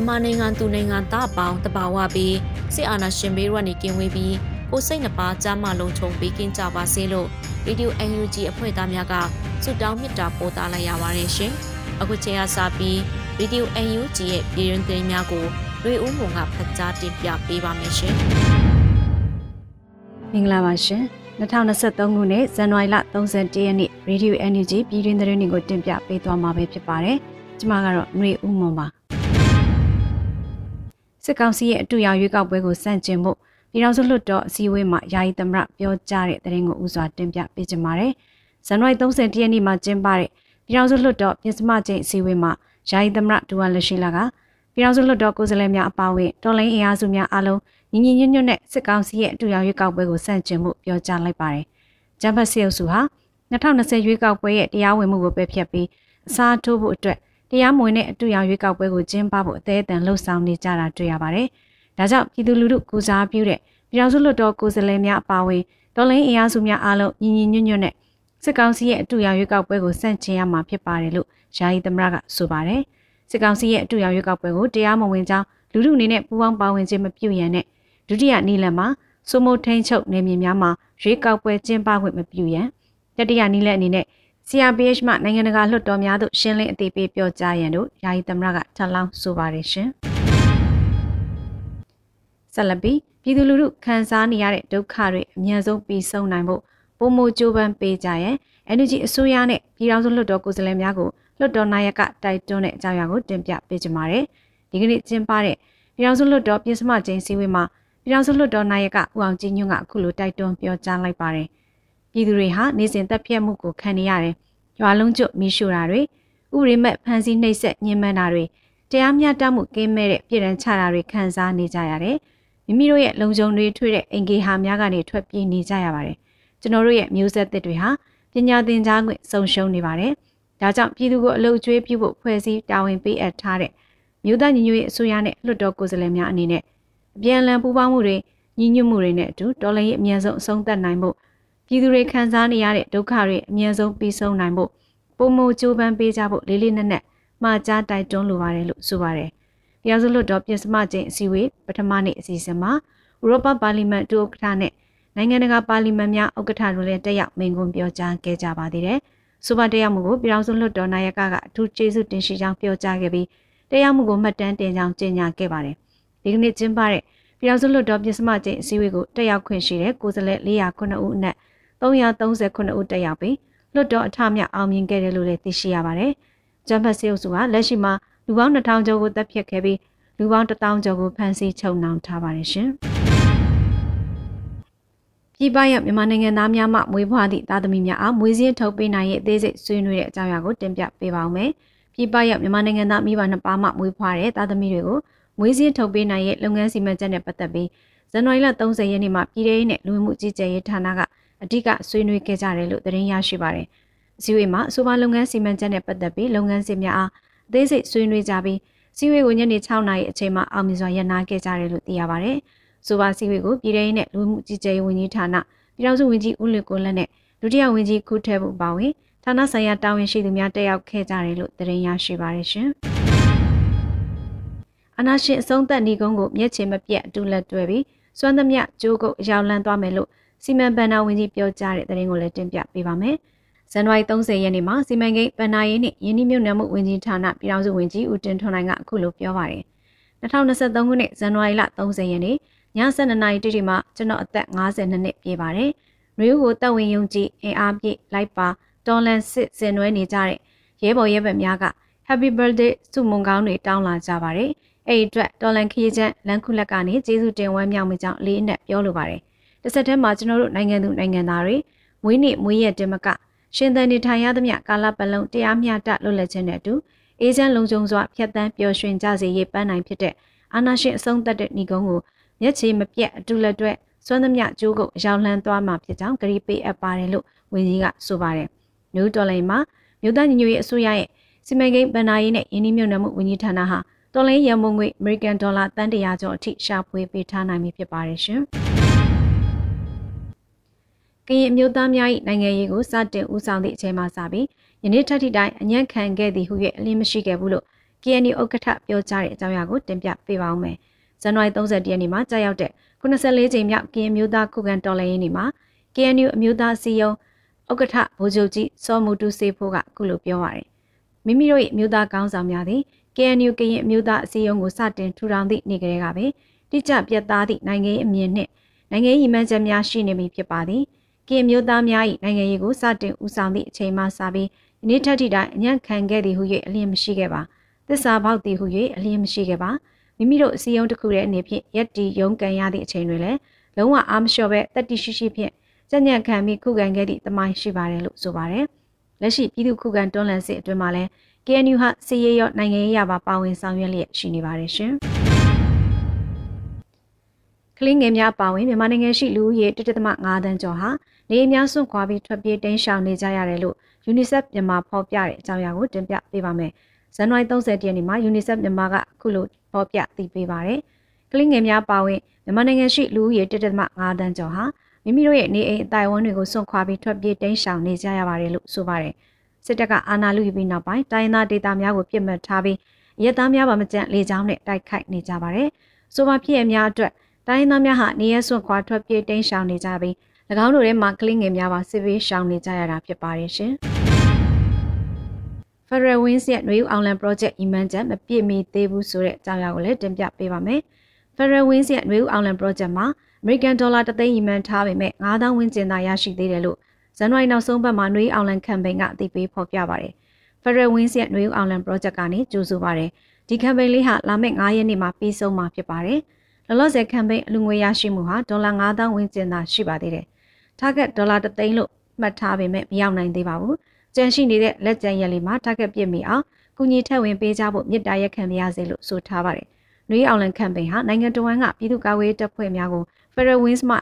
မြန်မာနိုင်ငံသူနိုင်ငံသားအပေါင်းတဘာဝပြီးစစ်အာဏာရှင်ဘေးရွက်နေကင်းဝေးပြီးကိုစိတ်နှပါကြားမလုံးချုံပေးကင်းကြပါစေလို့ရေဒီယို UNG အဖွဲ့သားများကဆုတောင်းမေတ္တာပို့သလိုက်ရပါတယ်ရှင်။အခုချိန်ကစပြီးရေဒီယို UNG ရဲ့ပြည်တွင်သတင်းများကိုရွေဦးမုံကဖတ်ကြားတင်ပြပေးပါမယ်ရှင်။မင်္ဂလာပါရှင်။2023ခုနှစ်ဇန်နဝါရီလ31ရက်နေ့ရေဒီယို NUG ပြည်တွင်သတင်းတွေကိုတင်ပြပေးသွားမှာပဲဖြစ်ပါတယ်။ကျွန်မကတော့ຫນွေဦးမွန်ပါ။ စစ်ကောင်စီရဲ့အတူရောက်ရွေးကောက်ပွဲကိုစန့်ကျင်မှုပြည်ထောင်စုလွှတ်တော်အစည်းအဝေးမှာယာယီသမရပြောကြားတဲ့သတင်းကိုဥစွာတင်ပြပေးကြပါမယ်။ဇန်နဝါရီ30ရက်နေ့မှာကျင်းပတဲ့ပြည်ထောင်စုလွှတ်တော်ပြင်စမချိန်အစည်းအဝေးမှာယာယီသမရဒူဝါလက်ရှိလာကပြည်ထောင်စုလွှတ်တော်ကိုယ်စားလှယ်များအပါအဝင်တော်လိုင်းအင်အားစုများအားလုံးညီညီညွတ်ညွတ်နဲ့စစ်ကောင်စီရဲ့အတူရောက်ရွေးကောက်ပွဲကိုစန့်ကျင်မှုပြောကြားလိုက်ပါတယ်။ဂျမ်ဘတ်စီအုပ်စုဟာ2020ရွေးကောက်ပွဲရဲ့တရားဝင်မှုကိုပယ်ဖျက်ပြီးအစားထိုးဖို့အတွက် တရားမဝင်တဲ့အတူရောင်ရွေးကောက်ပွဲကိုကျင်းပဖို့အသေးအတန်လှုံ့ဆော်နေကြတာတွေ့ရပါတယ်။ဒါကြောင့်ပြည်သူလူထုကူစားပြုတဲ့ပြည်တော်စုလွှတ်တော်ကိုယ်စားလှယ်များအပါအဝင်ဒေါ်လင်းအင်အားစုများအားလုံးညီညီညွတ်ညွတ်နဲ့စစ်ကောင်စီရဲ့အတူရောင်ရွေးကောက်ပွဲကိုစန့်ကျင်ရမှာဖြစ်ပါတယ်လို့ယာယီသမရကဆိုပါတယ်။စစ်ကောင်စီရဲ့အတူရောင်ရွေးကောက်ပွဲကိုတရားမဝင်ကြောင်းလူထုအနေနဲ့ပူးပေါင်းပါဝင်ခြင်းမပြုရန်နဲ့ဒုတိယနေ့လမှာစိုးမိုးထိန်ချုပ်နေမြေများမှာရွေးကောက်ပွဲကျင်းပခွင့်မပြုရန်တတိယနေ့လက်အနေနဲ့ CRPH မှနိုင်ငံတကာလွှတ်တော်များသို့ရှင်းလင်းအသိပေးပြောကြားရန်တို့ယာယီသမရကထပ်လောင်းဆိုပါတယ်ရှင်။ဆက်လက်ပြီးပြည်သူလူထုခံစားနေရတဲ့ဒုက္ခတွေအများဆုံးပြီးဆုံးနိုင်ဖို့ပုံမကြိုးပမ်းပေးကြရန် Energy အစိုးရနဲ့ပြည်ထောင်စုလွှတ်တော်ကိုယ်စားလှယ်များကိုလွှတ်တော်နာယကတိုက်တွန်းတဲ့အကြောင်းအရာကိုတင်ပြပေးကြပါမယ်။ဒီကနေ့ကျင်းပတဲ့ပြည်ထောင်စုလွှတ်တော်ပြင်စမကျင်းစည်းဝေးမှာပြည်ထောင်စုလွှတ်တော်နာယကဦးအောင်ကြည်ညွန့်ကအခုလိုတိုက်တွန်းပြောကြားလိုက်ပါတယ်။ ပြည်သူတွေဟာနေစဉ်တပ်ဖြတ်မှုကိုခံနေရတယ်။ရွာလုံးကျွတ်မိရှို့တာတွေဥရိမဲ့ဖမ်းဆီးနှိပ်စက်ညှဉ်းပန်းတာတွေတရားမျှတမှုကင်းမဲ့တဲ့ပြည်ရန်ချတာတွေခံစားနေကြရတယ်။မိမိတို့ရဲ့လုံခြုံတွေထွေးတဲ့အင်ဂေဟာများကနေထွက်ပြေးနေကြရပါတယ်။ကျွန်တော်တို့ရဲ့မျိုးဆက်သစ်တွေဟာပညာသင်ကြားခွင့်ဆုံးရှုံးနေပါတယ်။ဒါကြောင့်ပြည်သူကိုအလုပ်ကျွေးပြုဖို့ဖွဲ့စည်းတာဝန်ပေးအပ်ထားတဲ့မြို့သားညီညွတ်ရေးအစိုးရနဲ့လွှတ်တော်ကိုယ်စားလှယ်များအနေနဲ့အပြန်အလှန်ပူးပေါင်းမှုတွေညီညွတ်မှုတွေနဲ့အတူတော်လှန်ရေးအမြန်ဆုံးအဆုံးသတ်နိုင်ဖို့ ပြည်သူတွေခံစားနေရတဲ့ဒုက္ခတွေအမြင့်ဆုံးပြီးဆုံးနိုင်ဖို့ပုံမကြိုးပမ်းပေးကြဖို့လေးလေးနက်နက်မှာကြားတိုက်တွန်းလိုပါတယ်လို့ဆိုပါတယ်။တရားစုလွတ်တော်ပြင်စမချင်းအစည်းအဝေးပထမနေ့အစီအစဉ်မှာဥရောပပါလီမန်ဒုဥက္ကဋ္ဌနဲ့နိုင်ငံတကာပါလီမန်များဥက္ကဋ္ဌတို့လည်းတက်ရောက်မိန့်ခွန်းပြောကြားခဲ့ကြပါသေးတယ်။ဆိုပါတက်ရောက်မှုကိုပြည်ထောင်စုလွတ်တော်နာယကကအထူးကျေးဇူးတင်ရှိကြောင်းပြောကြားခဲ့ပြီးတက်ရောက်မှုကိုမှတ်တမ်းတင်ကြောင်းကြေညာခဲ့ပါတယ်။ဒီကနေ့ကျင်းပတဲ့ပြည်ထောင်စုလွတ်တော်ပြင်စမချင်းအစည်းအဝေးကိုတက်ရောက်ခွင့်ရှိတဲ့ကိုယ်စားလှယ်409ဦးအနက် 339ဦးတက်ရောက်ပြီးလွတ်တော်အထမြောက်အောင်မြင်ခဲ့တယ်လို့လည်းသိရှိရပါတယ်။ဂျမ်ဖတ်စေအုပ်စုကလက်ရှိမှာလူပေါင်း2000ကျော်ကိုတပ်ဖြတ်ခဲ့ပြီးလူပေါင်း1000ကျော်ကိုဖမ်းဆီးချုပ်နှောင်ထားပါတယ်ရှင်။ပြည်ပရောက်မြန်မာနိုင်ငံသားများမှမွေးဖွားသည့်သားသမီးများအားမွေးစင်းထုတ်ပေးနိုင်ရဲ့အသေးစိတ်ဆွေးနွေးတဲ့အကြောင်းအရာကိုတင်ပြပေးပါောင်းမယ်။ပြည်ပရောက်မြန်မာနိုင်ငံသားမိဘနှစ်ပါးမှမွေးဖွားတဲ့သားသမီးတွေကိုမွေးစင်းထုတ်ပေးနိုင်ရဲ့လုပ်ငန်းစီမံချက်နဲ့ပတ်သက်ပြီးဇန်နဝါရီလ30ရက်နေ့မှာပြည်ထောင်စုနဲ့လူဝင်မှုကြီးကြပ်ရေးဌာနက အဓိကဆွေးနွေးခဲ့ကြတယ်လို့သတင်းရရှိပါတယ်။စီဝေးမှာအဆိုပါလုပ်ငန်းစီမံချက်နဲ့ပတ်သက်ပြီးလုပ်ငန်းစဉ်များအားအသေးစိတ်ဆွေးနွေးကြပြီးစီဝေးကိုညနေ6နာရီအချိန်မှာအောင်မြင်စွာရနာခဲ့ကြတယ်လို့သိရပါတယ်။ဆိုပါစီဝေးကိုပြည်ထောင်နဲ့လူမှုကြီးကြပ်ရေးဝန်ကြီးဌာနပြည်ထောင်စုဝန်ကြီးဦးလွင်ကိုလက်နဲ့ဒုတိယဝန်ကြီးခုထဲမှုပါဝင်ဌာနဆိုင်ရာတာဝန်ရှိသူများတက်ရောက်ခဲ့ကြတယ်လို့သတင်းရရှိပါတယ်ရှင်။အနာရှင်အဆုံးသက်ဏီကုန်းကိုမျက်ခြေမပြတ်အတူလက်တွဲပြီးစွမ်းသမျှကြိုးကုပ်အယောင်လန်းသွားမယ်လို့ စီမံဘဏ္ဍာဝန်ကြီးပြောကြားတဲ့သတင်းကိုလည်းတင်ပြပေးပါမယ်။ဇန်နဝါရီ30ရက်နေ့မှာစီမံကိန်းဗန်နာရေးနှင့်ယင်းနှိမ့်မြုံနှံမှုဝန်ကြီးဌာနပြည်ထောင်စုဝန်ကြီးဦးတင်ထွန်းနိုင်ကအခုလိုပြောပါတယ်2023ခုနှစ်ဇန်နဝါရီလ30ရက်နေ့ည7:00နာရီတိတိမှာကျွန်တော်အသက်52နှစ်ပြည့်ပါတယ်။နွေဦးကိုတက်ဝင်ယုံကြည်အင်အားပြည့်လိုက်ပါတော်လန်စစ်စင်နွဲနေကြတဲ့ရဲဘော်ရဲဘက်များက Happy Birthday ဆုမွန်ကောင်းတွေတောင်းလာကြပါတယ်။အဲ့ဒီအတွက်တော်လန်ခရီးချမ်းလန်ခုလက်ကနေကျေးဇူးတင်ဝမ်းမြောက်မှုကြောင့်လေးအနက်ပြောလိုပါတယ်။ တစ်ဆက်တည်းမှာကျွန်တော်တို့နိုင်ငံသူနိုင်ငံသားတွေမွေးနေ့မွေးရက်တင်မကရှင်သန်နေထိုင်ရသမျှကာလပတ်လုံးတရားမျှတလွတ်လပ်ခြင်းနဲ့အတူအေးချမ်းလုံခြုံစွာဖျက်ဆီးပျော်ရွှင်ကြစေရေးပန်းနိုင်ဖြစ်တဲ့အာနာရှင်အဆုံးသတ်တဲ့ဏီကုန်းကိုမျက်ခြေမပြတ်အတူလက်တွဲစွမ်းသမျှကြိုးကုပ်ရောက်လှမ်းသွားမှာဖြစ်ကြောင်းဂရီပေးအပ်ပါတယ်လို့ဝန်ကြီးကဆိုပါတယ်။နယူးဒေါ်လာမှာမြို့သားညီညွတ်ရေးအစိုးရရဲ့စီမံကိန်းဗဏ္ဍာရေးနဲ့ယင်းနှိမ့်မြုံနယ်မှုဝန်ကြီးဌာနဟာတော်လိုင်းရန်ပုံငွေအမေရိကန်ဒေါ်လာတန်တရာကျော်အထိရှာဖွေပေးထားနိုင်ပြီဖြစ်ပါတယ်ရှင်။ ကရင်မျိုးသားများ၏နိုင်ငံရေးကိုစတင်ဦးဆောင်သည့်အချိန်မှစပြီးယနေ့ထက်ထိတိုင်းအညံ့ခံခဲ့သည်ဟု၍အလင်းမရှိခဲ့ဘူးလို့ KNU ဥက္ကဋ္ဌပြောကြားတဲ့အကြောင်းအရာကိုတင်ပြပေးပါဦးမယ်။ဇန်နဝါရီ30ရက်နေ့မှာကြာရောက်တဲ့84ကြိမ်မြောက်ကရင်မျိုးသားခုခံတော်လှန်ရေးနေ့မှာ KNU အမျိုးသားစီယုံဥက္ကဋ္ဌဗိုလ်ချုပ်ကြီးစောမူတူစေဖို့ကအခုလိုပြောပါရယ်။မိမိတို့ရဲ့မျိုးသားကောင်းဆောင်များသည် KNU ကရင်အမျိုးသားအစည်းအရုံးကိုစတင်ထူထောင်သည့်နေ့ကလေးကပဲတိကျပြတ်သားသည့်နိုင်ငံရေးအမြင်နှင့်နိုင်ငံရေးမှန်ချက်များရှိနေပြီဖြစ်ပါသည်။ ကရင်မျိုးသားများ၏နိုင်ငံရေးကိုစတင်ဦးဆောင်သည့်အချိန်မှစပြီးယနေ့ထက်ထိတိုင်အညံ့ခံခဲ့သည်ဟု၍အလင်းမရှိခဲ့ပါ။သစ္စာပေါက်သည်ဟု၍အလင်းမရှိခဲ့ပါ။မိမိတို့အစည်းအရုံးတစ်ခုရဲ့အနေဖြင့်ရက်တီရုံးကန်ရသည့်အချိန်တွေလည်းလုံးဝအားမလျှော့ပဲတတိရှိရှိဖြင့်ကြညံ့ခံပြီးခုခံခဲ့သည့်တမိုင်းရှိပါတယ်လို့ဆိုပါတယ်။လက်ရှိပြည်သူခုခံတွန်းလှန်စစ်အတွင်းမှာလည်း KNU ဟာစီရေးရောနိုင်ငံရေးရပါပါဝင်ဆောင်ရွက်လျက်ရှိနေပါတယ်ရှင်။ကလင်းငယ်များပါဝင်မြန်မာနိုင်ငံရှိလူဦးရေ1.5တန်းကျော်ဟာ နေအများစွန့်ခွာပြီးထွက်ပြေးတိမ်းရှောင်နေကြရတယ်လို့ UNICEF မြန်မာဖော်ပြတဲ့အကြောင်းအရာကိုတင်ပြပေးပါမယ်။ဇန်နဝါရီ30ရက်နေ့မှာ UNICEF မြန်မာကအခုလိုဖော်ပြသိပေးပါရယ်။ကလင်းငယ်များပါဝင်မြန်မာနိုင်ငံရှိလူဦးရေ1.5တန်းကျော်ဟာမိမိတို့ရဲ့နေအိမ်အတိုင်းအဝန်တွေကိုစွန့်ခွာပြီးထွက်ပြေးတိမ်းရှောင်နေကြရပါတယ်လို့ဆိုပါတယ်။စစ်တပ်ကအာဏာလုယူပြီးနောက်ပိုင်းတိုင်းသားဒေသများကိုပြစ်မှတ်ထားပြီးရဲသားများပါမကြန့်လေကြောင်းနဲ့တိုက်ခိုက်နေကြပါတယ်။ဆိုပါဖြစ်ရများအတွက်တိုင်းသားများဟာနေရစွန့်ခွာထွက်ပြေးတိမ်းရှောင်နေကြပြီး၎ င်းတို့ထဲမှာကလေးငယ်များပါစစ်ဘေးရှောင်နေကြရတာဖြစ်ပါတယ်ရှင်။ Federal Wings ရဲ့နှွေဦးအောင်လန် project အီမန်ချက်မပြည့်မီသေးဘူးဆိုတဲ့အကြောင်းအရာကိုလည်းတင်ပြပေးပါမယ်။ Federal Wings ရဲ့နှွေဦးအောင်လန် project မှာ American Dollar 3သိန်းအီမန်ထားပေမဲ့9000ဝန်းကျင်သာရရှိသေးတယ်လို့ဇန်နဝါရီနောက်ဆုံးပတ်မှာနှွေးအောင်လန် campaign ကအသိပေးဖော်ပြပါတယ်။ Federal Wings ရဲ့နှွေးအောင်လန် project ကနေကြိုဆိုပါတယ်။ဒီ campaign လေးဟာလာမယ့်9ရက်နေ့မှာပြီးဆုံးမှာဖြစ်ပါတယ်။လောလောဆယ် campaign အလူငွေရရှိမှုဟာဒေါ်လာ9000ဝန်းကျင်သာရှိပါသေးတယ်။ target ဒေါ်လာ3သိန်းလို့မှတ်ထားပေမဲ့မရောက်နိုင်သေးပါဘူး။ကြန့်ရှိနေတဲ့လက်ကျန်ရက်လေးမှာ target ပြည့်မီအောင်ကုညီထက်ဝင်ပေးကြဖို့မြစ်တာရက်ခံပါရစေလို့ဆိုထားပါတယ်။နှွေးအောင်လန် campaign ဟာနိုင်ငံတော်ဝန်ကပြည်သူ့ကာကွယ်တပ်ဖွဲ့များကို Federal Wings မှ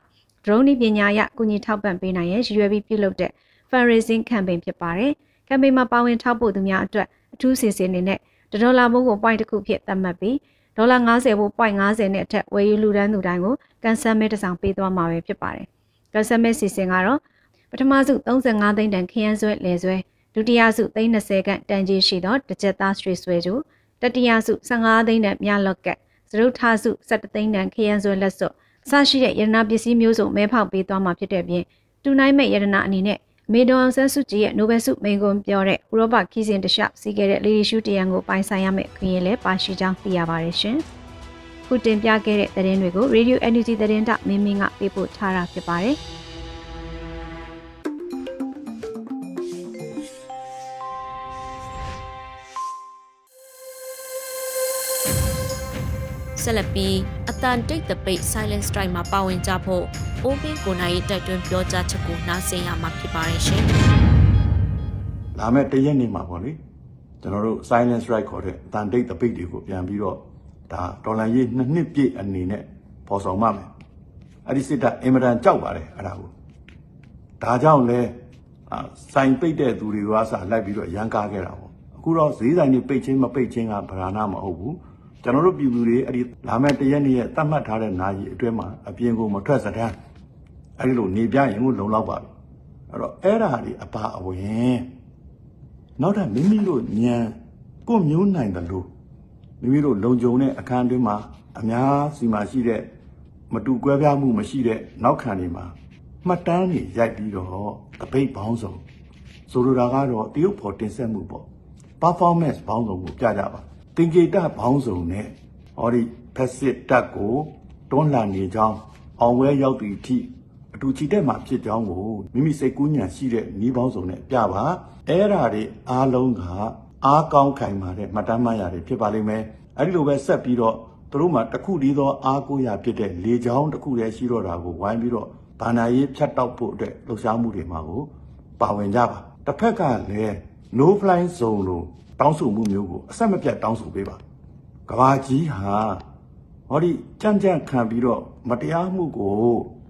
drone ပညာအရကုညီထောက်ပံ့ပေးနိုင်ရန်ရည်ရွယ်ပြီးပြုလုပ်တဲ့ fundraising campaign ဖြစ်ပါတယ်။ campaign မှာပါဝင်ထောက်ပို့သူများအတွက်အထူးစီစဉ်နေနဲ့ဒေါ်လာမိုးကို point တစ်ခုဖြစ်သတ်မှတ်ပြီးဒေါ်လာ90ဘို့ point 50နဲ့အထက်ဝယ်ယူလူဒန်းသူတိုင်းကိုကန်ဆယ်မဲတစ်စောင်ပေးသွားမှာပဲဖြစ်ပါတယ်။ ကန်ဆယ်မဲစီစဉ်ကတော့ပထမစု35သိန်းတန်ခရမ်းဆွဲလယ်ဆွဲဒုတိယစု30ခန့်တန်ကြီးရှိသောတစ်ချက်သားစထရီဆွဲကျိုတတိယစု15သိန်းတန်မြလော့ကတ်စရုပ်ထစု17သိန်းတန်ခရမ်းဆွဲလက်စွပ်အစရှိတဲ့ရတနာပစ္စည်းမျိုးစုံမဲဖောက်ပေးသွားမှာဖြစ်တဲ့ပြင်တူနိုင်မဲ့ရတနာအနေနဲ့မေဒွန်ဆန်းစုကြည်ရဲ့နိုဘယ်ဆုမိန်ကွန်းပြောတဲ့ဥရောပခီးစဉ်တခြားစီးခဲ့တဲ့လေဒီရှူတရန်ကိုပိုင်ဆိုင်ရမယ့်ခွင့်ရလည်းပါရှိကြောင်းသိရပါတယ်ရှင်။ ခုတင်ပြခဲ့တဲ့သတင်းတွေကို Radio Energy သတင်းတောက်မင်းမင်းကပေးပို့ထားတာဖြစ်ပါတယ်။ဆက်လက်ပြီးအတန်တိတ်တပိတ် silent strike မှာပါဝင်ကြဖို့အိုးပင်းကိုနိုင်ရဲ့တိုက်တွန်းပြောကြားချက်ကိုနားဆင်ရမှာဖြစ်ပါတယ်ရှင်။လာမယ့်တရက်နေ့မှာပေါ့လေကျွန်တော်တို့ silent strike ခေါ်တဲ့အတန်တိတ်တပိတ်တွေကိုပြန်ပြီးတော့ ဒါဒေါ်လာရေးနှစ်နှစ်ပြည့်အနေနဲ့ပေါ်ဆောင်မှမယ်။အဲ့ဒီစစ်တပ်အင်မတန်ကြောက်ပါတယ်အဲ့ဒါကို။ဒါကြောင့်လဲဆိုင်ပိတ်တဲ့သူတွေကစလိုက်ပြီးတော့ရန်ကားခဲ့တာပေါ့။အခုတော့ဈေးဆိုင်တွေပိတ်ချင်းမပိတ်ချင်းကဗราဏမဟုတ်ဘူး။ကျွန်တော်တို့ပြည်သူတွေအဲ့ဒီလာမယ့်တရက်နေ့ရဲ့တတ်မှတ်ထားတဲ့နာရီအတွင်းမှာအပြင်ကိုမထွက်စတမ်းအဲ့ဒီလိုနေပြရင်ကိုလုံလောက်ပါပြီအဲ့တော့အဲ့ဒါတွေအပါအဝင်နောက်ထပ်မိမိတို့ညံကိုမျိုးနိုင်တယ်လို့ မိမိတို့လုံခြုံတဲ့အခန်းတွင်းမှာအများစီမှာရှိတဲ့မတူကွဲပြားမှုမရှိတဲ့နောက်ခံတွေမှာမှတ်တမ်းတွေရိုက်ပြီးတော့တပိတ်ပေါင်းစုံဆိုလိုတာကတော့တရုတ်ဖော်တင်ဆက်မှုပေါ့ performance ဘောင်းစုံကိုပြကြပါသင်္ကေတဘောင်းစုံနဲ့ဟောဒီဖက်စစ်တက်ကိုတွန်းလှန်နေကြောင်းအောင်ဝဲရောက်သည့်အထိအတူချီတက်မှာဖြစ်ကြောင်းကိုမိမိစိတ်ကူးညံရှိတဲ့ဤဘောင်းစုံနဲ့ပြပါအဲ့ဓာတွေအားလုံးက အားကောင်းခိုင်မာတဲ့မှတ်တမ်းမှတ်ရတယ်ဖြစ်ပါလိမ့်မယ်အဲ့ဒီလိုပဲဆက်ပြီးတော့သူတို့မှတစ်ခုတည်းသောအားကိုးရာဖြစ်တဲ့လေချောင်းတစ်ခုတည်းရှိတော့တာကိုဝိုင်းပြီးတော့ဘာနာရေးဖြတ်တောက်ဖို့အတွက်လှုပ်ရှားမှုတွေမှာကိုပါဝင်ကြပါတစ်ဖက်ကလည်း no fly zone လို့တောင်းဆိုမှုမျိုးကိုအဆက်မပြတ်တောင်းဆိုပေးပါကဘာကြီးဟာဟောဒီကြမ်းကြမ်းခံပြီးတော့မတရားမှုကို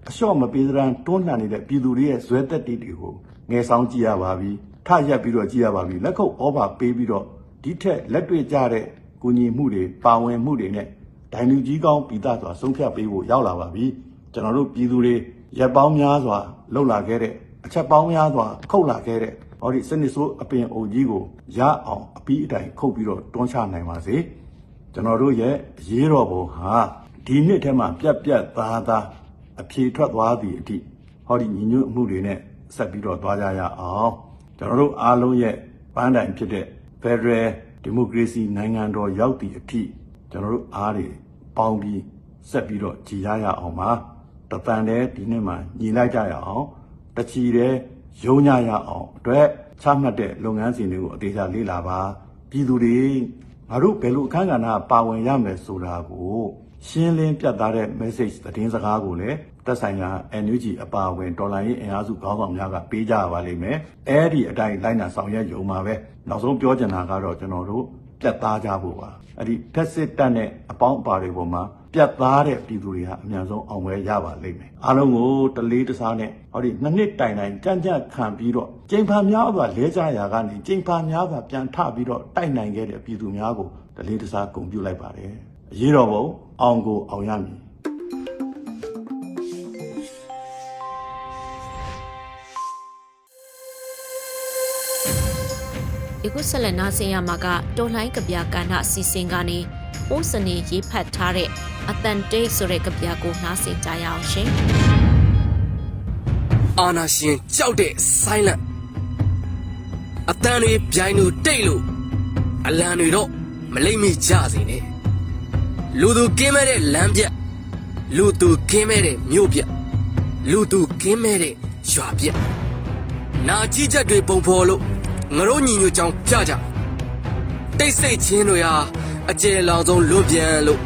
အလျှော့မပေးသရန်တွန်းလှန်နေတဲ့ပြည်သူတွေရဲ့ဇွဲသက်တေတွေကိုငယ်ဆောင်ကြည့်ရပါပြီ ထရက်ပြီးတော့ကြည့်ရပါပြီလက်ခုပ်ဩဘာပေးပြီးတော့ဒီထက်လက်တွေ့ကြတဲ့ကူညီမှုတွေပါဝင်မှုတွေနဲ့ဒိုင်လူကြီးကောင်းပြည်သားစွာဆုံးဖြတ်ပေးဖို့ရောက်လာပါပြီကျွန်တော်တို့ပြည်သူတွေရက်ပေါင်းများစွာလှုပ်လာခဲ့တဲ့အချက်ပေါင်းများစွာခုတ်လာခဲ့တဲ့ဟောဒီစနစ်ဆိုးအပင်အိုကြီးကိုရအောင်အပီးအတိုင်ခုတ်ပြီးတော့တွန်းချနိုင်ပါစေကျွန်တော်တို့ရဲ့အရေးတော်ပုံဟာဒီနှစ်ထဲမှာပြက်ပြက်သားသားအဖြေထွက်သွားသည့်အထိဟောဒီညီညွတ်မှုတွေနဲ့ဆက်ပြီးတော့သွားကြရအောင် ကျွန်တော်တို့အားလုံးရဲ့ပန်းတိုင်ဖြစ်တဲ့ Federal Democracy နိုင်ငံတော်ရောက်သည့်အထိကျွန်တော်တို့အားတွေပေါင်းပြီးဆက်ပြီးတော့ကြည်ရရအောင်ပါတပန်တဲ့ဒီနေ့မှာညီလိုက်ကြရအောင်တချီတဲ့ရုံညရအောင်အတွက်ချမှတ်တဲ့လုပ်ငန်းစဉ်တွေကိုအသေးချာလေ့လာပါပြည်သူတွေငါတို့ဘယ်လိုအခန်းကဏ္ဍပါဝင်ရမယ်ဆိုတာကိုရှင်းလင်းပြတ်သားတဲ့ message သတင်းစကားကိုလည်းသက်ဆိုင်ရာ NUG အပါအဝင်ဒေါ်လာရေးအင်အားစုခေါင်းဆောင်များကပေးကြပါလိမ့်မယ်။အဲဒီအတိုင်းလိုက်နာဆောင်ရွက်ရုံမှာပဲနောက်ဆုံးပြောချင်တာကတော့ကျွန်တော်တို့ပြတ်သားကြဖို့ပါ။အဲ့ဒီဖက်စစ်တပ်နဲ့အပေါင်းအပါတွေပေါ်မှာပြတ်သားတဲ့ပြည်သူတွေဟာအများဆုံးအောင်ပွဲရပါလိမ့်မယ်။အားလုံးကိုတလေးတစားနဲ့ဟောဒီနှစ်နှစ်တိုင်တိုင်ကြံ့ကြံ့ခံပြီးတော့ကျိန်ဖန်များစွာလဲကြရာကနေကျိန်ဖန်များစွာပြန်ထပြီးတော့တိုက်နိုင်ခဲ့တဲ့ပြည်သူများကိုတလေးတစားဂုဏ်ပြုလိုက်ပါတယ်။အရေးတော်ပုံအောင်ကိုအောင်ရမည် ယခုဆက်လက်နားဆင်ရမှာကတော်လှန်ကဗျာကဏ္ဍအစီအစဉ်ကနေအိုးစနေရေးဖတ်ထားတဲ့အတန်တိတ်ဆိုတဲ့ကဗျာကိုနားဆင်ကြရအောင်ရှင်အာနာရှင်ကြောက်တဲ့ silent အတန်တွေပြိုင်လို့တိတ်လို့အလံတွေတော့မလိမ့်မိကြစေနဲ့လူသူကင်းမဲ့တဲ့လမ်းပြက်လူသူကင်းမဲ့တဲ့မြို့ပြက်လူသူကင်းမဲ့တဲ့ရွာပြက်နာကြီးချက်တွေပုံဖော်လို့ ငရိုးညီညွတ်ကြောင်းပြကြတိတ်ဆိတ်ချင်းတွေဟာအကျယ်လောင်ဆုံးလွတ်ပြန်လို့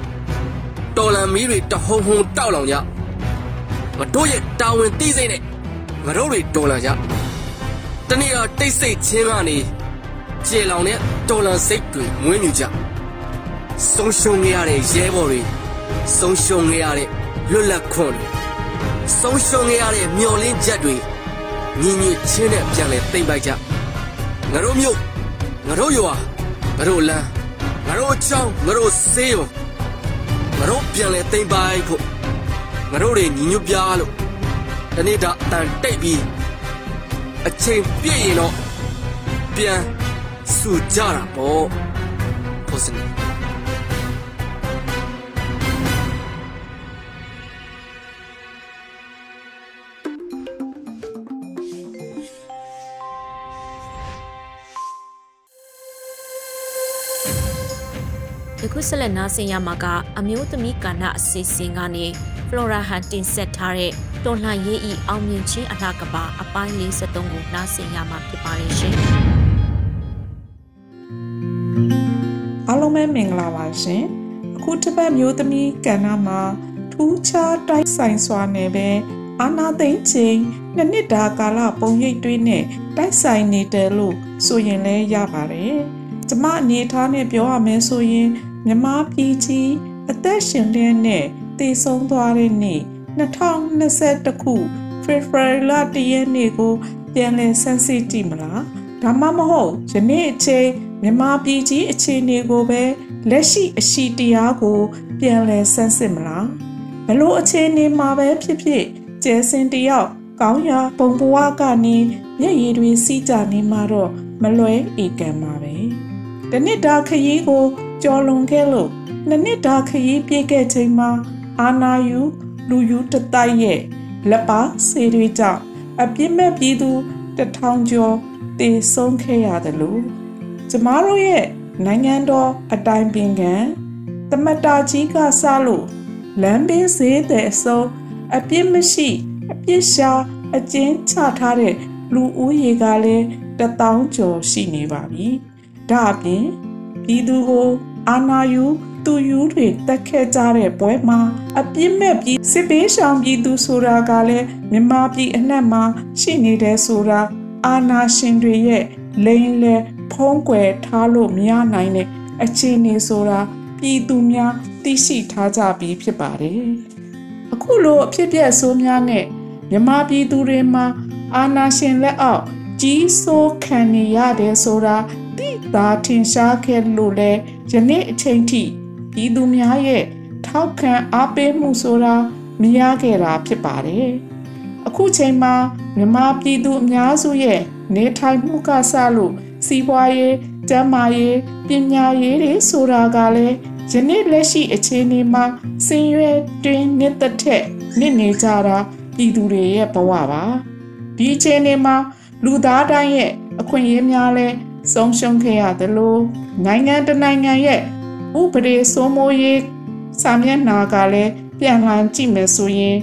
တော်လန်မီးတွေတဟုံဟုံတောက်လောင်ကြငါတို့ရဲ့တာဝန်သိစိတ်နဲ့ငါတို့တွေတော်လန်ကြတနေ့တော့တိတ်ဆိတ်ချင်းကနေကျေလောင်တဲ့တော်လန်စိတ်တွေမွေးမြူကြဆုံးရှုံးရတဲ့ရဲဘော်တွေဆုံးရှုံးရတဲ့လွတ်လပ်ခွင့်တွေဆုံးရှုံးရတဲ့မျော်လင့်ချက်တွေညီညွတ်ချင်းနဲ့ပြန်လဲသိမ့်ပိုက်ကြ ငါတို့မြို့ငါတို့ရွာငါတို့လမ်းငါတို့ချောင်းငါတို့ဆေးရုံငါတို့ပြန်လဲသိမ့်ပိုက်ဖို့ငါတို့တွေညီညွတ်ပြလို့တနေ့တာအတန်တိတ်ပြီးအချိန်ပြည့်ရင်တော့ပြန်ဆူကြတာပေါ့ ဆက်လက်နားဆင်ရမှာကအမျိုးသမီးကဏ္ဍအစီအစဉ်ကနေ Flora ဟန်တင်ဆက်ထားတဲ့တော်လှန်ရေးဤအောင်မြင်ခြင်းအလှကပါအပိုင်း53ကိုနားဆင်ရမှာဖြစ်ပါတယ်ရှင်။အားလုံးပဲမင်္ဂလာပါရှင်။အခုတစ်ပတ်မျိုးသမီးကဏ္ဍမှာထူးခြားတိုက်ဆိုင်စွာနဲ့ပဲအာနာသိမ့်ချင်းနှစ်နှစ်တာကာလပုံရိပ်တွေးနဲ့တိုက်ဆိုင်နေတယ်လို့ဆိုရင်လည်းရပါတယ်။ကျမအနေထားနဲ့ပြောရမယ်ဆိုရင် မြမပြည်ကြီးအသက်ရှင်တဲ့နဲ့တည်ဆုံးသွားတဲ့နေ့2021ခုဖေဖော်ဝါရီလတရက်နေ့ကိုပြန်လည်ဆန်းစစ်ကြည့်မလားဒါမှမဟုတ်ယနေ့အချိန်မြမပြည်ကြီးအခြေအနေကိုပဲလက်ရှိအရှိတရားကို ပြန်လည်ဆန်းစစ်မလားဘလို့အခြေအနေမှာပဲဖြစ်ဖြစ်ကျဲစင်တယောက်ကောင်းရာပုံဘဝကနေမျက်ရည်တွေစီးကြနေမှာတော့မလွဲဧကံပါပဲတနစ်တာခရီးကို ကျော်လွန်ခဲ့လို့နှစ်နှစ်တာခရီးပြည့်ခဲ့ချိန်မှာအာနာယူလူယူတတိုက်ရဲ့လက်ပါဆေးတွေကြောင့်အပြစ်မဲ့ပြည်သူတထောင်ကျော်တည်ဆုံးခဲ့ရတယ်လို့ကျမတို့ရဲ့နိုင်ငံတော်အတိုင်ပင်ခံတမတာကြီးကစလို့လမ်းဘေးဈေးတဲ့အစုံအပြစ်မရှိအပြစ်ရှာအကျဉ်းချထားတဲ့လူဦးရေကလည်းတထောင်ကျော်ရှိနေပါပြီ။ဒါအပြင်ပြည်သူကို အာဏာယူသူယူတွေတက်ခဲ့ကြတဲ့ပွဲမှာအပြစ်မဲ့ပြီးစစ်ပေးရှောင်ပြည်သူဆိုတာကလည်းမြန်မာပြည်အနှံ့မှာရှိနေတဲ့ဆိုတာအာဏာရှင်တွေရဲ့လိန်လေဖုံးကွယ်ထားလို့မရနိုင်တဲ့အခြေအနေဆိုတာပြည်သူများသိရှိထားကြပြီးဖြစ်ပါတယ်။အခုလိုအဖြစ်ပြက်ဆိုးများနဲ့မြန်မာပြည်သူတွေမှာအာဏာရှင်လက်အောက်ကြီးစိုးခံနေရတယ်ဆိုတာ သိသာထင်ရှားခဲ့လို့လဲယနေ့အချိန်ထိပြည်သူများရဲ့ထောက်ခံအားပေးမှုဆိုတာမရခဲ့တာဖြစ်ပါတယ်။အခုချိန်မှာမြန်မာပြည်သူအများစုရဲ့နေထိုင်မှုကစလို့စီးပွားရေး၊ကျန်းမာရေး၊ပညာရေးတွေဆိုတာကလည်းယနေ့လက်ရှိအခြေအနေမှာဆင်းရဲတွင်နှစ်သက်ထက်နစ်နေကြတာပြည်သူတွေရဲ့ဘဝပါဒီအခြေအနေမှာလူသားတိုင်းရဲ့အခွင့်အရေးများလဲ ဆုံးရှုံးခဲ့ရတယ်လို့နိုင်ငံတနိုင်ငံရဲ့ဥပဒေစိုးမိုးရေးစာမျက်နှာကလည်းပြန်လှန်ကြည့်မယ်ဆိုရင်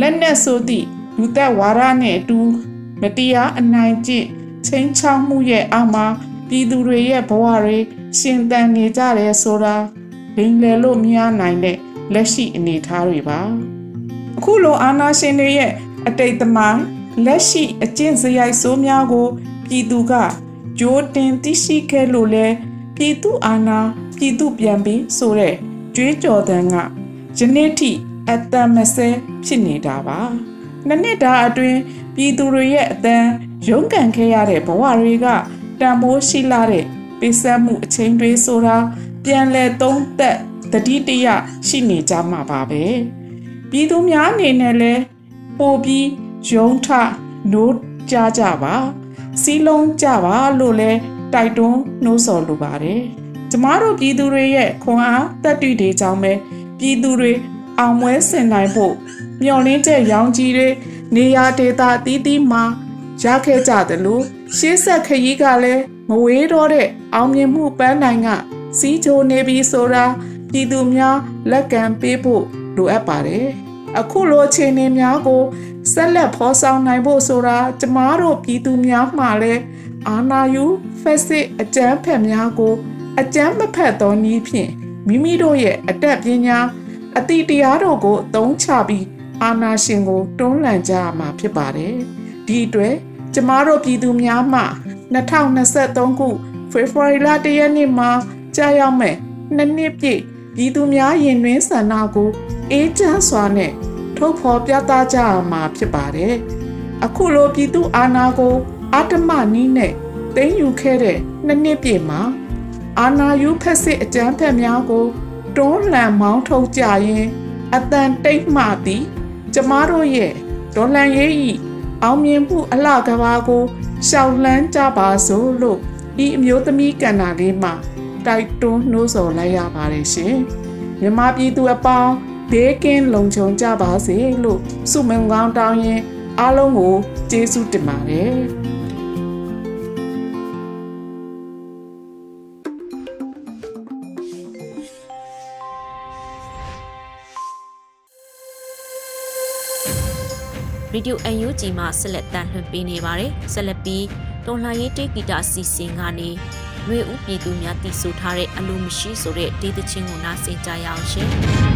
လက်နက်ဆိုသည့်လူသက်ဝါဒနဲ့အတူမတရားအနိုင်ကျင့်ချင်းချောက်မှုရဲ့အောက်မှာပြည်သူတွေရဲ့ဘဝတွေရှင်သန်နေကြတယ်ဆိုတာဘင်လေလို့မရနိုင်တဲ့လက်ရှိအနေအထားတွေပါအခုလိုအာဏာရှင်တွေရဲ့အတိတ်သမိုင်းလက်ရှိအကျင့်စရိုက်ဆိုးများကို ပြည်သူက ကြိုးတင်သိရှိခဲ့လို့လဲပြည်သူအာဏာပြည်သူပြန်ပြီးဆိုတဲ့ကြွေးကြော်တန်းကယနေ့ထိအတန်မဆဲဖြစ်နေတာပါနှစ်နှစ်တာအတွင်းပြည်သူတွေရဲ့အတန်ရုန်းကန်ခဲ့ရတဲ့ဘဝတွေကတန်ဖိုးရှိလာတဲ့ပေးဆက်မှုအချိန်တွေဆိုတာပြန်လဲသုံးသက်တတိတရရှိနေကြမှာပါပဲပြည်သူများအနေနဲ့လဲပို့ပြီးရုံထနိုးကြကြပါ စီလုံးကြပါလို့လဲတိုက်တွန်းနှိုးဆော်လိုပါတယ်ကျမတို့ပြည်သူတွေရဲ့ခွန်အားတက်တူတွေကြောင့်ပဲပြည်သူတွေအောင်ပွဲဆင်နိုင်ဖို့မျှော်လင့်တဲ့ရောင်ကြီးတွေနေရာဒေသအသီးသီးမှာရခဲ့ကြတယ်လို့ရှေးဆက်ခရီးကလည်းမဝေးတော့တဲ့အောင်မြင်မှုပန်းနိုင်ကစီးချိုနေပြီဆိုတာပြည်သူများလက်ကမ်းပေးဖို့လိုအပ်ပါတယ်အခုလိုအခြေအနေများကို ဆက်လက်ဖော်ဆောင်နိုင်ဖို့ဆိုတာကျမတို့ပြည်သူများမှလည်းအာနာယူဖက်စစ်အကြမ်းဖက်များကို အကြမ်းမဖက်သောနည်းဖြင့်မိမိတို့ရဲ့အတက်ပညာအတိတရားတို့ကိုအသုံးချပြီးအာနာရှင်ကိုတွန်းလှန်ကြရမှာဖြစ်ပါတယ်ဒီအတွက်ကျမတို့ပြည်သူများမှ2023ခုဖေဖော်ဝါရီလ1ရက်နေ့မှာကြာရောက်မဲ့နှစ်နှစ်ပြည့်ပြည်သူများရင်တွင်ဆန္ဒကိုအေးချမ်းစွာနဲ့ ထုတ်ဖော်ပြသကြရမှာဖြစ်ပါတယ်။အခုလိုပြည်သူအာဏာကိုအာတမနီးနဲ့သိမ်းယူခဲ့တဲ့နှစ်နှစ်ပြည့်မှာအာဏာယူဖက်စစ်အကြမ်းဖက်များကိုတွန်းလှန်မောင်းထုတ်ကြရင်အတန်တိတ်မှသည်ကျမတို့ရဲ့ဒေါ်လန်ရေးဤအောင်မြင်မှုအလှကဘာကိုရှောက်လန်းကြပါစို့လို့ဤအမျိုးသမီးကန္နာလေးမှာတိုက်တွန်းနှိုးဆော်လိုက်ရပါတယ်ရှင်မြမပြည်သူအပေါင်း ဒေးကင်းလုံခြုံကြပါစေလို့ဆုမွန်ကောင်းတောင်းရင်အားလုံးကိုကျေးဇူးတင်ပါတယ်ရေဒီယို UNG မှာဆက်လက်တန်လှည့်ပေးနေပါတယ်ဆက်လက်ပြီးတော်လှန်ရေးတေဂီတာစီစဉ်ကနေရွေဦးပြည်သူများတည်ဆူထားတဲ့အလိုမရှိဆိုတဲ့ဒေသချင်းကိုနားဆင်ကြရအောင်ရှင်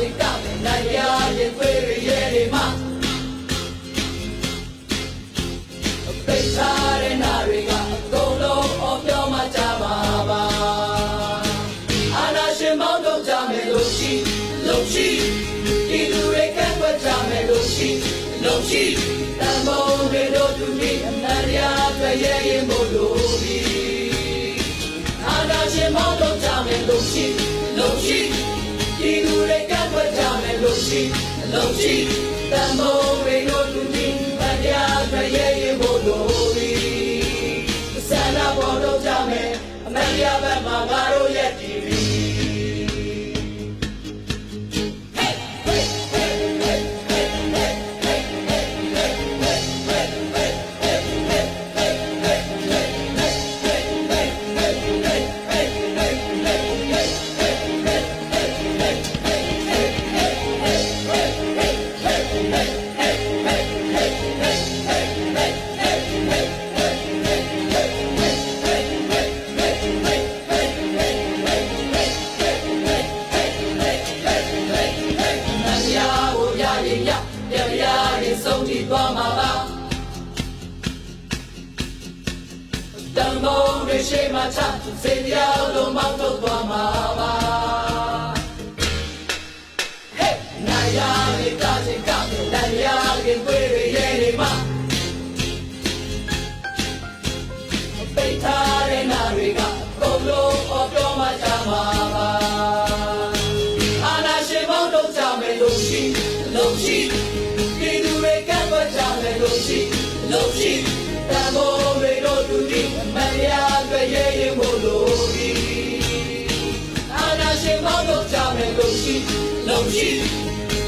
စိတ်ကနိုင်ရရင်ခွေရရဲ့တွေမှာပိတ်ထားတဲ့နာတွေကအကုန်လုံးအပြောင်းမှကြပါပါအာနာရှင်မောင်းတော့ကြမယ်လို့ရှိလို့ရှိဒီလူတွေကန့်ွက်ကြမယ်လို့ရှိလို့ရှိတန်ဖိုးတွေတို့သူဒီအမှန်တရားတွေ့ရဲ့ရင်မို့လို့ဒီအာနာရှင်မောင်းတော့ကြမယ်လို့ရှိလို့ရှိဒီလူတွေကန့်ွက်ကြ မယ်လို့ရှိလို့ရှိတန်ဖိုးတွေတို့သူဒီအမှန်တရားတွေ့ရဲ့ရင်မို့လို့ဒီဆန္ဒပေါ်တော့ကြမယ်အမှန်တရားဘက်မှာငါတို့ရဲ့တ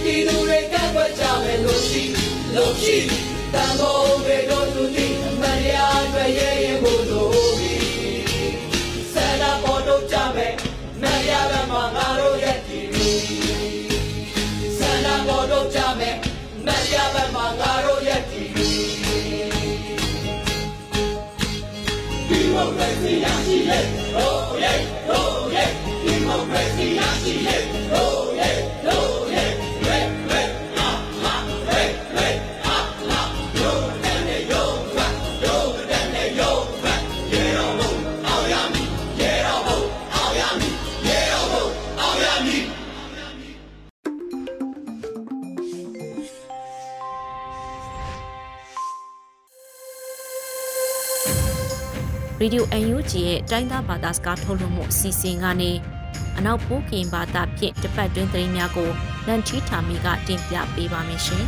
ဒီလူတွေကန့်ကွက်ကြမယ်လို့ရှိလို့ရှိတန်ဖိုးတွေတို့သူဒီအမှန်တရားတွေ့ရဲ့ရင်မို့လို့ဒီဆန္ဒပေါ်တော့ကြမယ်မရဘက်မှာငါတို့ရဲ့ဒီဆန္ဒပေါ်တော့ကြမယ်မရဘက်မှာငါတို့ရဲ့ဒီဒီမိုကရေစီရရှိရဲ့ ရေဒီယို UNG ရဲ့တိုင်းသားဘာသာစကားထုတ်လွှင့်မှုအစီအစဉ်ကနေအနောက်ပိုးကင်ဘာသာဖြင့်တပတ်တွင်းသတင်းများကိုလန်ချီထာမီကတင်ပြပေးပါမယ်ရှင်။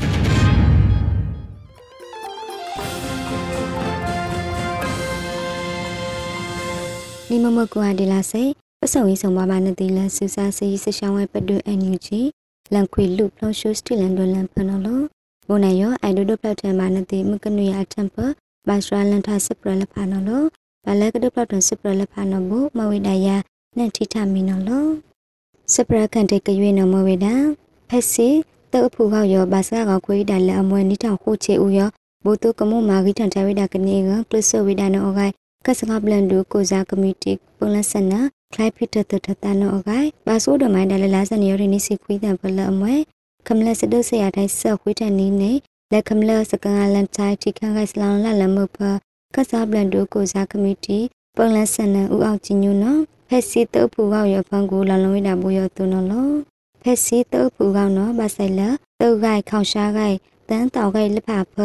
နိမမကွာဒီလာစေပစုံရေးဆောင်ပါပါနတိလဆူစာစီစရှောင်းဝဲပဒွအန်ယူဂျီလန်ခွေလူဖလောရှိုစတီလန်ဒလန်ဖနော်လဘုန်နယောအိုင်ဒိုဒိုပလက်ထမနတိမကနွေအတမ်ပဘာစရာလန်ထာစပရလဖာနော်လ ဘာလကဒုပလတ်တွင်စပရလဖာနော်ဘူးမဝိဒယာနန်ထိထမီနော်လောစပရကန်တဲ့ကရွေးနော်မဝိဒာဖက်စီတောက်ဖူကောက်ရောဘာစကောက်ခွေးဒါလက်အမွဲနိထောင်ခုချေဦးရောဘိုတုကမုမာဂိထန်တဝိဒကနေကကလစ်ဆဝိဒနော်အဂိုင်ကစကဘလန်ဒူကိုဇာကမတီပုံလဆနာခလိုက်ဖီတတတတနော်အဂိုင်ဘာဆိုးဒမိုင်းဒါလက်လာစနေရောနေစီခွေးတန်ပလအမွဲကမလစဒုဆရာတိုင်းဆက်ခွေးတန်နီးနေလက်ကမလစကန်လန်တိုင်းထိခန့်ခိုင်စလောင်လလမပ ကစားပလန်ဒိုကိုဇာကမတီပုံလဆနဦးအောင်ချင်းညွနော်ဖက်စီတုပ်ဖူကောက်ရဖန်ကိုလလုံးဝိတာဘူရသူနော်လောဖက်စီတုပ်ဖူကောက်နော်ဘာဆိုင်လတုပ်ဂိုင်ခေါရှားဂိုင်တန်းတောက်ဂိုင်လဖဖ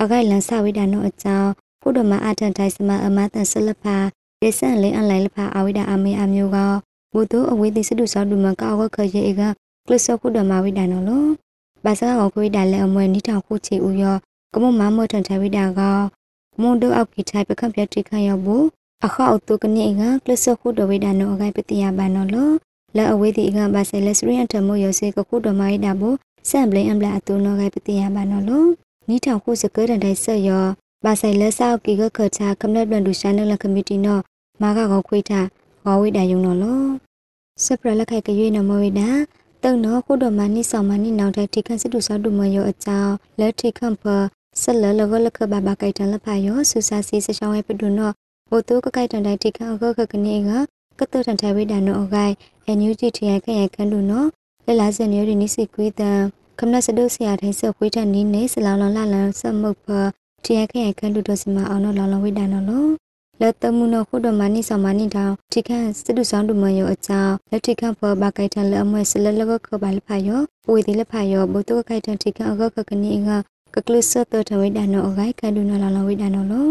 အဂိုင်လန်ဆဝိတာနော်အကြောင်းဖုဒမအထန်တိုင်းစမအမတန်ဆလဖာဒေဆန်လင်းအလိုက်လဖာအဝိဒအမေအမျိုးကဘုဒ္ဓအဝိသိစတုသောဒုမကောက်ခရေကကလစခုဒမဝိဒနော်လောဘာသာကောခွေးဒါလည်းအမွဲနိထောင်ခုချေဦးရောကမမမထန်ထဝိဒါက မွန်ဒိုအောက်ကိထိုင်ပကံပြတိခါရဘူးအခါအတုကနေကကလစခုဒဝိဒါနော်အဂိုင်ပတိယဘာနော်လောလာအဝေးဒီကဘာဆိုင်လက်စရီအန်တမိုယောစေကခုဒမိုင်းဒါဘစံဘလင်အမလာအတူနောဂိုင်ပတိယဘာနော်လို့နီထောင်ခုစကရန်တိုင်ဆက်ယောဘာဆိုင်လက်ဆောက်ကီကခချာကမ္လတ်ဘန်ဒူရှာနလကမတီနော်မာကကောခွေးတာဂောဝိဒါယုံနော်လို့စပရလက်ခိုက်ကရွေးနမဝိဒါတုံနော်ခုဒမနိဆောင်မနိနောက်တဲ့ထိခန့်စစ်တူဆောက်တူမယောအကြောင်းလက်ထိခန့်ဖ ဆက်လလကလကဘာဘာကိုက်တန်လဖာယောဆူစာစီစချောင်းဝဲပဒုနောဘိုတိုကကိုက်တန်တိုင်းထိခအကကကနေကကတတန်ထိုင်ဝိဒါနောအဂိုင်အန်ယူဂျီထီယခရခန်ဒုနောလလာစနေရီနိစီကွေးတန်ခမနစဒုဆရာထိုင်ဆခွေးတန်နီနေစလောင်လောင်လာလန်ဆမုတ်ဖထီယခရခန်ဒုဒစမအောင်နောလောင်လောင်ဝိဒါနောလောလက်တမှုနောခုဒမနိဆောင်မနိတောင်ထိခန့်စတုဆောင်ဒုမယောအကြောင်းလက်ထိခန့်ဖော်ဘာကိုက်တန်လအမွဲဆလလကခဘာလဖာယောဝေဒီလဖာယောဘိုတိုကိုက်တန်ထိခန့်အကကကနေက ကကလစတထဝိဒါနောအဂိုင်ကန်ဒုနလာလဝိဒါနောလော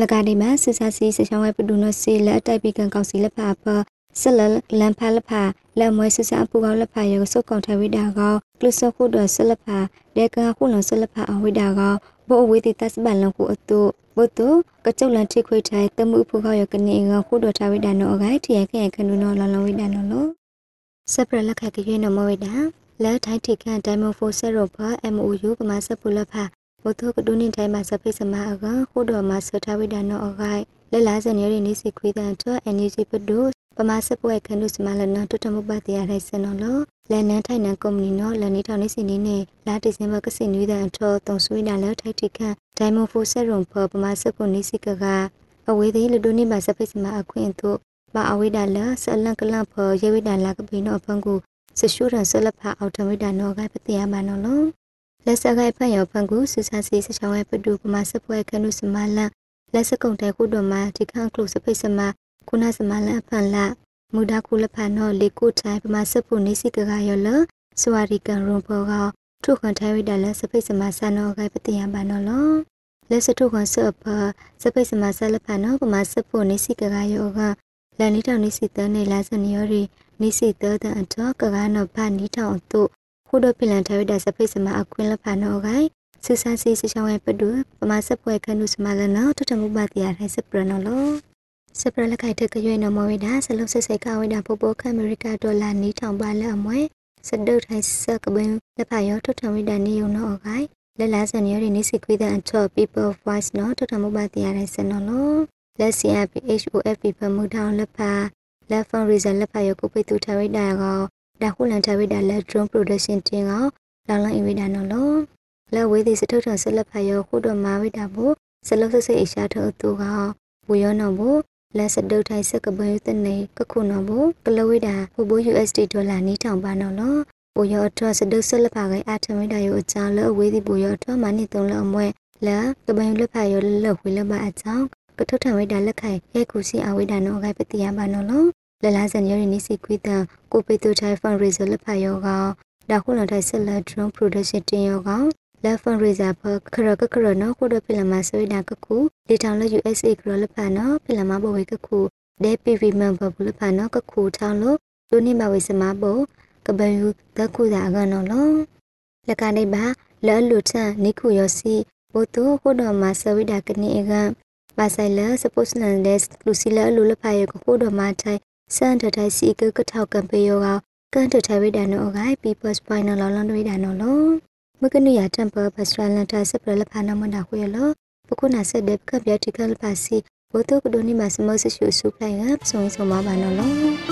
လကဒီမဆဆစီစချောင်းဝဲပဒုနစီလက်တိုက်ပိကန်ကောက်စီလက်ဖာဖဆလလန်ဖာလက်ဖာလက်မွဲဆဆအပူကောက်လက်ဖာယောစုကောင်ထဝိဒါကောကလစခုဒဆလက်ဖာဒေကခုလဆလက်ဖာအဝိဒါကောဘောအဝေတိတတ်ပန်လခုအတုဘုတုကကျုပ်လန်ထိခွေထိုင်တမှုဖူကောက်ရကနေကခုဒထဝိဒါနောအဂိုင်ထီယခရခန္ဒုနောလလဝိဒါနောလောစပရလက်ခကရွေးနမဝိဒါ လက်ထိုင်းထိကန်ဒိုင်မိုဖိုဆက်ရောဖာ MOU ပမာစပူလဖာဘုထုကဒုန်တိုင်းမှာစပိစမအကခုတော်မှာစထဝိဒနောအခိုင်လက်လာစနေရနေစီခွေးတန်တော့ energy ပဒုပမာစပွဲခန္ဓုစမလနတတမပတိရထိုင်စနော်လလန်နန်ထိုင်နန်ကုမ္ပဏီနော်လန်နီထောင်နေစီနေနေလာဒီဇင်ဘာကစင်နွေးတဲ့အထောတုံဆွေးနာလက်ထိုက်ထိခန့်ဒိုင်မွန်ဖိုဆက်ရုံဖပမာစပုန်နေစီကကအဝေးသေးလူဒုန်နေမှာစပိစမအခွင့်တို့ပါအဝိဒါလဆလန်ကလန်ဖော်ရေဝိဒါလာကပိနောဖန်ကူ စရှူရန်ဆလဖာအော်တိုမီတာနောကပတိယမနောလောလက်စကိုက်ဖန်ရောဖန်ကူစူစာစီစချောင်းဝဲပဒူပမာစပွဲခနုစမလန်လက်စကုံတဲခုတော်မှာဒီခန့်ကလုစပိစမခုနစမလန်ဖန်လာမူဒါခုလဖန်နောလေကိုတိုင်ပမာစပုနေစီကကရောလစဝရီကန်ရွန်ဘောကထုခွန်ထိုင်ဝိဒါလက်စပိစမဆန်နောကပတိယမနောလောလက်စထုခွန်ဆပ်ဖစပိစမဆလဖန်နောပမာစပုနေစီကကရောက လန်နီတောင်နေစီတန်းနေလာစနီယောရီနိစီတောတန်တော့ကကနောဘာနီထောင်တို့ခုဒပလန်ထဝိဒစဖိစမအခွင်းလဖာနောဂိုင်စူဆန်စီစချောင်းဝဲပဒုပမာစပွဲခနုစမလနောတတမှုပါတရထိုင်စပရနောလောစပရလခိုင်တကရွေနမဝိဒါဆလုဆဆိကဝိဒါပိုပိုခအမေရိကဒေါ်လာနီထောင်ပါလအမွဲစဒုထိုင်စကပင်လက်ဖာယောထထဝိဒါနီယုံနောဂိုင်လက်လာစန်ရနေစီခွေတဲ့အချော people voice နော်ထထမှုပါတရထိုင်စနောလော လက် CRPHOFP ပမှုထောင်လက်ဖာ လက်ဖုန်းရီဇာလက်ဖာယောကိုပိတူထဝိဒါကောဒါခုလန်ထဝိဒါလက် drone production တင်ကောလောင်လောင်အဝိဒါနော်လောလက်ဝေးသည်စထုတ်ထဆလက်ဖာယောခုတော်မာဝိဒါဘူစလုဆဆိအရှာထောတူကောဝေယောနော်ဘူလက်စဒုတ်ထိုင်စကပယတနေကခုနော်ဘူကလဝိဒါဘူဘူ USD ဒေါ်လာနီးထောင်ပါနော်လောပူယောထောစဒုတ်ဆလက်ဖာကအထမိဒါယောအကြောင်းလက်ဝေးသည်ပူယောထောမနိသုံးလအမွဲလက်ကပယလက်ဖာယောလက်ဝေးလက်မအကြောင်း ကထုထံဝိဒါလက်ခိုင်ရဲခုစီအဝိဒါနောဂိုင်ပတိယဘာနောလောလလာစန်ရနီစီကွီတန်ကိုပေတူထိုင်ဖန်ရီဇလဖာယောကဒါခုလထိုင်ဆက်လက်ဒရုန်းပရိုဒက်ရှင်တင်ယောကလက်ဖန်ရီဇာဖခရကခရနောခုဒပီလမဆွေးနာကခုလေထောင်လက် USA ကရလဖာနောပီလမဘဝေကခုဒဲ PV မန်ဘဘလဖာနောကခုထောင်းလို့ဒုနိမဝေစမဘောကဘယူတခုသာကနော်လောလကနေပါလဲလူချန်နိခုယောစီဘိုတိုခုတော်မှာဆဝိဒါကနေက ပါဆိုင်လာစပုတ်နန်လက်လူစီလာလူလဖာယောကခုတော်မှာထိုင်စန်တတိုင်စီကကထောက်ကံပေယောကကန်တထိုင်ဝိဒါနောဂိုင် people's final လော်လန်ဝိဒါနောလောမကနိယာတမ်ပပစထရလန်တာစပရလဖာနမဒါခွေလောပခုနာဆက်ဒက်ကပြတိကလပါစီဘိုတုကဒိုနီမစမဆရှုစုပလိုင်ကဆုံဆုံမဘာနောလော